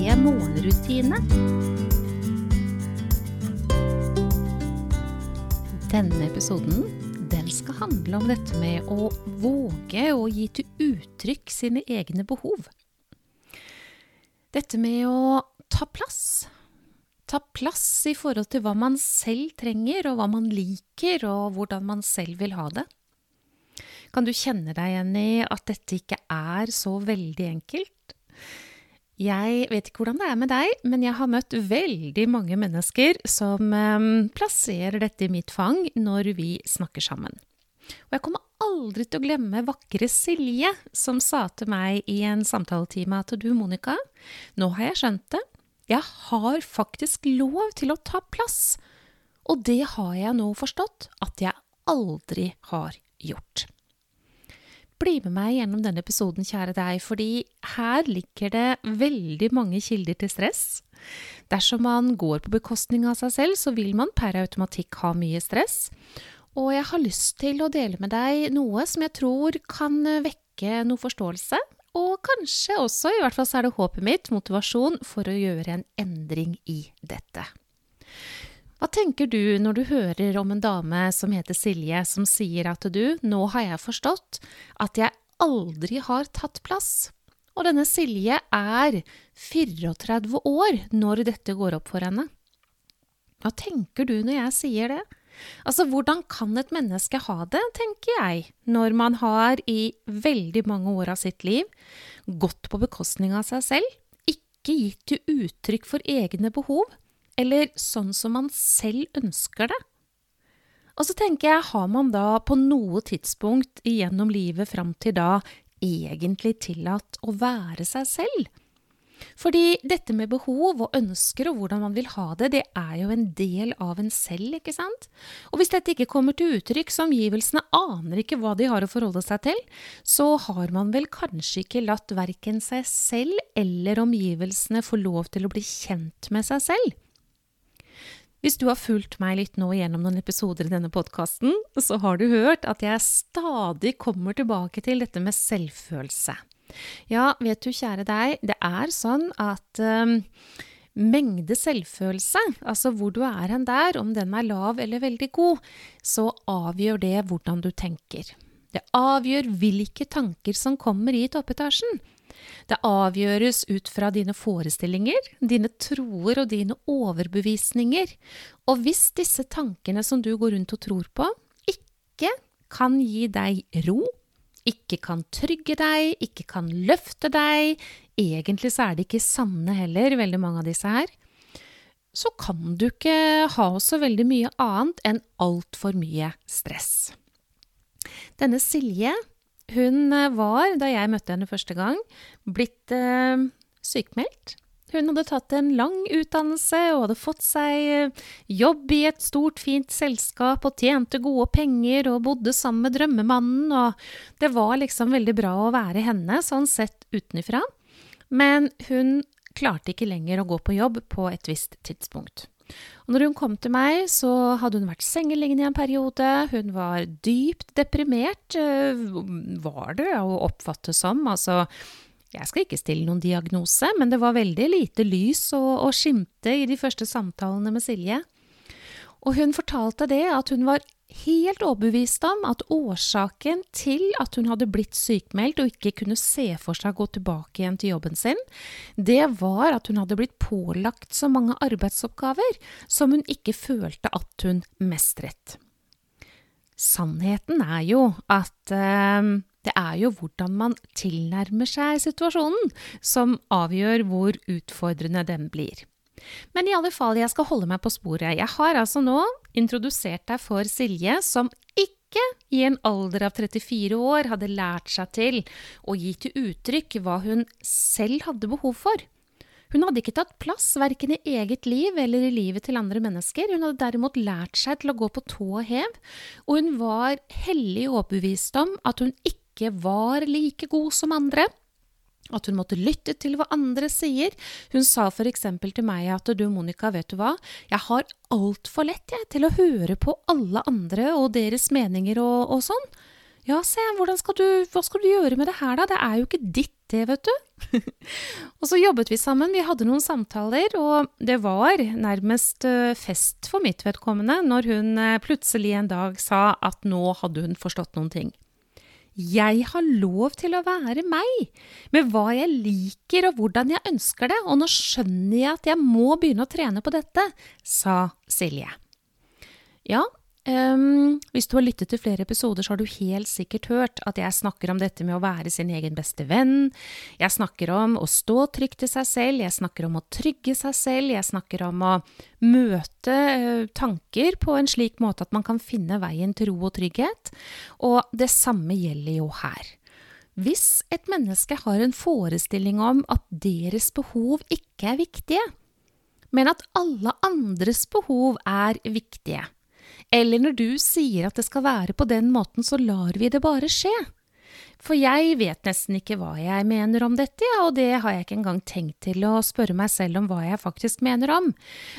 morgenrutine. Denne episoden den skal handle om dette med å våge å gi til uttrykk sine egne behov. Dette med å ta plass. Ta plass i forhold til hva man selv trenger, og hva man liker, og hvordan man selv vil ha det. Kan du kjenne deg igjen i at dette ikke er så veldig enkelt? Jeg vet ikke hvordan det er med deg, men jeg har møtt veldig mange mennesker som eh, plasserer dette i mitt fang når vi snakker sammen. Og jeg kommer aldri til å glemme vakre Silje, som sa til meg i en samtaletime at du, Monica, nå har jeg skjønt det. Jeg har faktisk lov til å ta plass. Og det har jeg nå forstått at jeg aldri har gjort. Bli med meg gjennom denne episoden, kjære deg, fordi her ligger det veldig mange kilder til stress. Dersom man går på bekostning av seg selv, så vil man per automatikk ha mye stress. Og jeg har lyst til å dele med deg noe som jeg tror kan vekke noe forståelse, og kanskje også, i hvert fall så er det håpet mitt, motivasjon for å gjøre en endring i dette. Hva tenker du når du hører om en dame som heter Silje, som sier at du, nå har jeg forstått at jeg aldri har tatt plass? Og denne Silje er 34 år når dette går opp for henne. Hva tenker du når jeg sier det? Altså, hvordan kan et menneske ha det, tenker jeg, når man har i veldig mange år av sitt liv gått på bekostning av seg selv, ikke gitt til uttrykk for egne behov, eller sånn som man selv ønsker det. Og så tenker jeg, har man da på noe tidspunkt gjennom livet fram til da egentlig tillatt å være seg selv? Fordi dette med behov og ønsker og hvordan man vil ha det, det er jo en del av en selv, ikke sant? Og hvis dette ikke kommer til uttrykk, så omgivelsene aner ikke hva de har å forholde seg til, så har man vel kanskje ikke latt verken seg selv eller omgivelsene få lov til å bli kjent med seg selv. Hvis du har fulgt meg litt nå gjennom noen episoder i denne podkasten, så har du hørt at jeg stadig kommer tilbake til dette med selvfølelse. Ja, vet du, kjære deg, det er sånn at um, mengde selvfølelse, altså hvor du er hen der, om den er lav eller veldig god, så avgjør det hvordan du tenker. Det avgjør hvilke tanker som kommer i toppetasjen. Det avgjøres ut fra dine forestillinger, dine troer og dine overbevisninger. Og hvis disse tankene som du går rundt og tror på, ikke kan gi deg ro, ikke kan trygge deg, ikke kan løfte deg, egentlig så er de ikke sanne heller, veldig mange av disse her, så kan du ikke ha så veldig mye annet enn altfor mye stress. Denne Silje hun eh, var, da jeg møtte henne første gang, blitt eh, sykemeldt. Hun hadde tatt en lang utdannelse og hadde fått seg eh, jobb i et stort, fint selskap og tjente gode penger og bodde sammen med drømmemannen, og det var liksom veldig bra å være henne, sånn sett utenfra. Men hun klarte ikke lenger å gå på jobb på et visst tidspunkt. Og når hun kom til meg, så hadde hun vært sengeliggende i en periode. Hun var dypt deprimert, eh, var det å oppfatte som. Altså, jeg skal ikke stille noen diagnose, men det var veldig lite lys å, å skimte i de første samtalene med Silje. Og hun fortalte det at hun var helt overbevist om at årsaken til at hun hadde blitt sykmeldt og ikke kunne se for seg å gå tilbake igjen til jobben sin, det var at hun hadde blitt pålagt så mange arbeidsoppgaver som hun ikke følte at hun mestret. Sannheten er jo at eh, det er jo hvordan man tilnærmer seg situasjonen som avgjør hvor utfordrende den blir. Men i alle fall, jeg skal holde meg på sporet. Jeg har altså nå introdusert deg for Silje, som ikke i en alder av 34 år hadde lært seg til å gi til uttrykk hva hun selv hadde behov for. Hun hadde ikke tatt plass verken i eget liv eller i livet til andre mennesker. Hun hadde derimot lært seg til å gå på tå og hev, og hun var hellig overbevist om at hun ikke var like god som andre. At hun måtte lytte til hva andre sier. Hun sa f.eks. til meg at du, Monica, vet du hva, jeg har altfor lett jeg, til å høre på alle andre og deres meninger og, og sånn. Ja, se, skal du, hva skal du gjøre med det her, da? Det er jo ikke ditt, det, vet du. og så jobbet vi sammen, vi hadde noen samtaler, og det var nærmest eh, fest for mitt vedkommende når hun eh, plutselig en dag sa at nå hadde hun forstått noen ting. Jeg har lov til å være meg, med hva jeg liker og hvordan jeg ønsker det, og nå skjønner jeg at jeg må begynne å trene på dette, sa Silje. Ja, Um, hvis du har lyttet til flere episoder, så har du helt sikkert hørt at jeg snakker om dette med å være sin egen beste venn. Jeg snakker om å stå trygt til seg selv, jeg snakker om å trygge seg selv, jeg snakker om å møte uh, tanker på en slik måte at man kan finne veien til ro og trygghet. Og det samme gjelder jo her. Hvis et menneske har en forestilling om at deres behov ikke er viktige, men at alle andres behov er viktige, eller når du sier at det skal være på den måten, så lar vi det bare skje. For jeg vet nesten ikke hva jeg mener om dette, ja, og det har jeg ikke engang tenkt til å spørre meg selv om hva jeg faktisk mener om.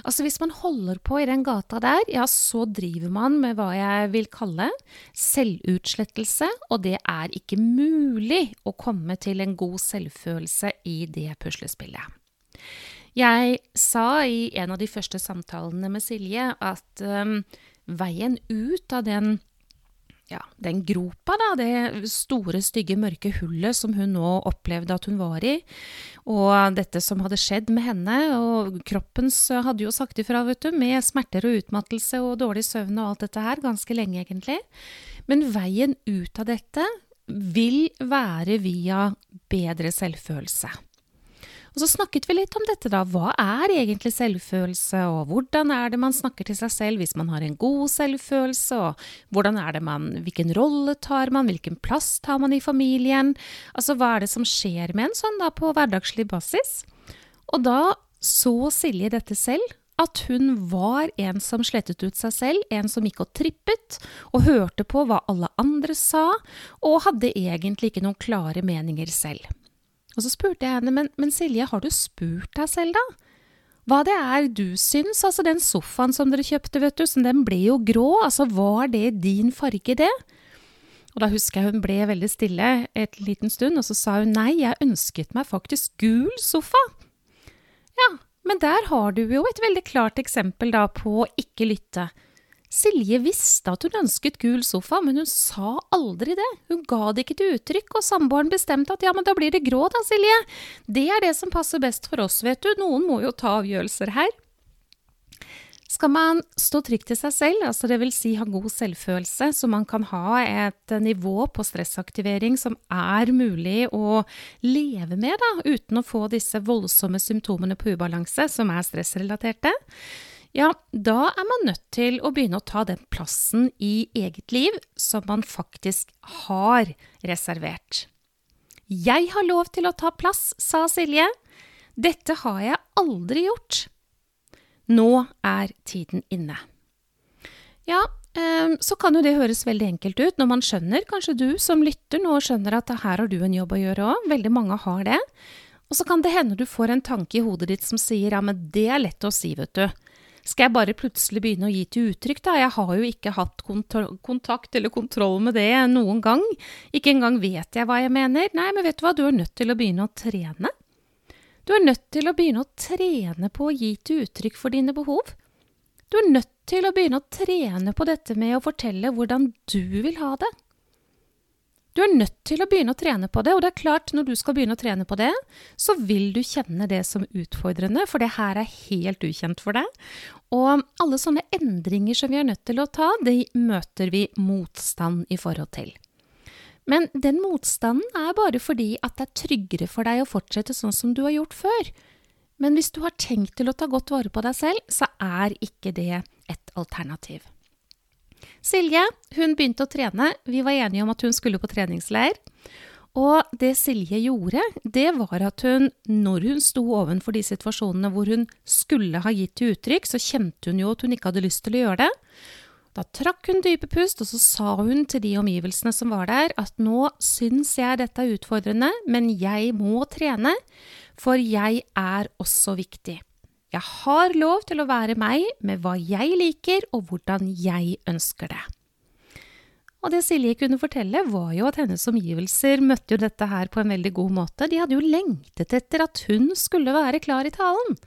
Altså hvis man holder på i den gata der, ja, så driver man med hva jeg vil kalle selvutslettelse, og det er ikke mulig å komme til en god selvfølelse i det puslespillet. Jeg sa i en av de første samtalene med Silje at um, veien ut av den ja, den gropa, da, det store, stygge, mørke hullet som hun nå opplevde at hun var i, og dette som hadde skjedd med henne, og kroppens hadde jo sagt ifra, vet du, med smerter og utmattelse og dårlig søvn og alt dette her, ganske lenge egentlig. Men veien ut av dette vil være via bedre selvfølelse. Og så snakket vi litt om dette, da. Hva er egentlig selvfølelse, og hvordan er det man snakker til seg selv hvis man har en god selvfølelse, og hvordan er det man Hvilken rolle tar man, hvilken plass tar man i familien? Altså hva er det som skjer med en sånn da på hverdagslig basis? Og da så Silje dette selv, at hun var en som slettet ut seg selv, en som gikk og trippet, og hørte på hva alle andre sa, og hadde egentlig ikke noen klare meninger selv. Og så spurte jeg henne, men, men Silje, har du spurt deg selv, da? Hva det er du syns? Altså, den sofaen som dere kjøpte, vet du, som den ble jo grå, altså var det din farge, det? Og da husker jeg hun ble veldig stille et liten stund, og så sa hun nei, jeg ønsket meg faktisk gul sofa. Ja, men der har du jo et veldig klart eksempel da på å ikke lytte. Silje visste at hun ønsket gul sofa, men hun sa aldri det. Hun ga det ikke til uttrykk, og samboeren bestemte at ja, men da blir det grå da, Silje. Det er det som passer best for oss, vet du. Noen må jo ta avgjørelser her. Skal man stå trygt til seg selv, altså vil si ha god selvfølelse, så man kan ha et nivå på stressaktivering som er mulig å leve med, da, uten å få disse voldsomme symptomene på ubalanse som er stressrelaterte, ja, da er man nødt til å begynne å ta den plassen i eget liv som man faktisk har reservert. Jeg har lov til å ta plass, sa Silje. Dette har jeg aldri gjort. Nå er tiden inne. Ja, ehm, så kan jo det høres veldig enkelt ut når man skjønner, kanskje du som lytter nå skjønner at her har du en jobb å gjøre òg, veldig mange har det. Og så kan det hende du får en tanke i hodet ditt som sier ja, men det er lett å si, vet du. Skal jeg bare plutselig begynne å gi til uttrykk, da? Jeg har jo ikke hatt kontakt eller kontroll med det noen gang. Ikke engang vet jeg hva jeg mener. Nei, men vet du hva, du er nødt til å begynne å trene. Du er nødt til å begynne å trene på å gi til uttrykk for dine behov. Du er nødt til å begynne å trene på dette med å fortelle hvordan du vil ha det. Du er nødt til å begynne å trene på det, og det er klart, når du skal begynne å trene på det, så vil du kjenne det som utfordrende, for det her er helt ukjent for deg. Og alle sånne endringer som vi er nødt til å ta, de møter vi motstand i forhold til. Men den motstanden er bare fordi at det er tryggere for deg å fortsette sånn som du har gjort før. Men hvis du har tenkt til å ta godt vare på deg selv, så er ikke det et alternativ. Silje hun begynte å trene. Vi var enige om at hun skulle på treningsleir. Og det Silje gjorde, det var at hun, når hun sto ovenfor de situasjonene hvor hun skulle ha gitt til uttrykk, så kjente hun jo at hun ikke hadde lyst til å gjøre det. Da trakk hun dype pust, og så sa hun til de omgivelsene som var der, at nå syns jeg dette er utfordrende, men jeg må trene, for jeg er også viktig. Jeg har lov til å være meg med hva jeg liker, og hvordan jeg ønsker det. Og det Silje kunne fortelle, var jo at hennes omgivelser møtte jo dette her på en veldig god måte. De hadde jo lengtet etter at hun skulle være klar i talen.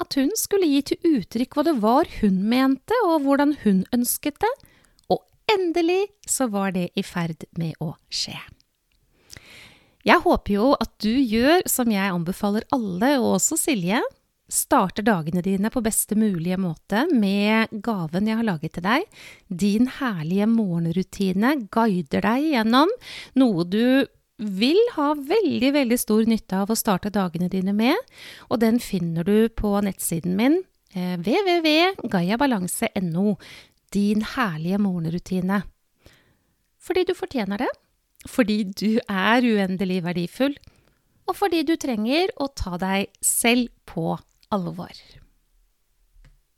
At hun skulle gi til uttrykk hva det var hun mente, og hvordan hun ønsket det. Og endelig så var det i ferd med å skje. Jeg håper jo at du gjør som jeg anbefaler alle, og også Silje, starter dagene dine på beste mulige måte med gaven jeg har laget til deg. Din herlige morgenrutine guider deg gjennom noe du vil ha veldig, veldig stor nytte av å starte dagene dine med, og den finner du på nettsiden min eh, www.gayabalanse.no. Din herlige morgenrutine. Fordi du fortjener det. Fordi du er uendelig verdifull. Og fordi du trenger å ta deg selv på alvor.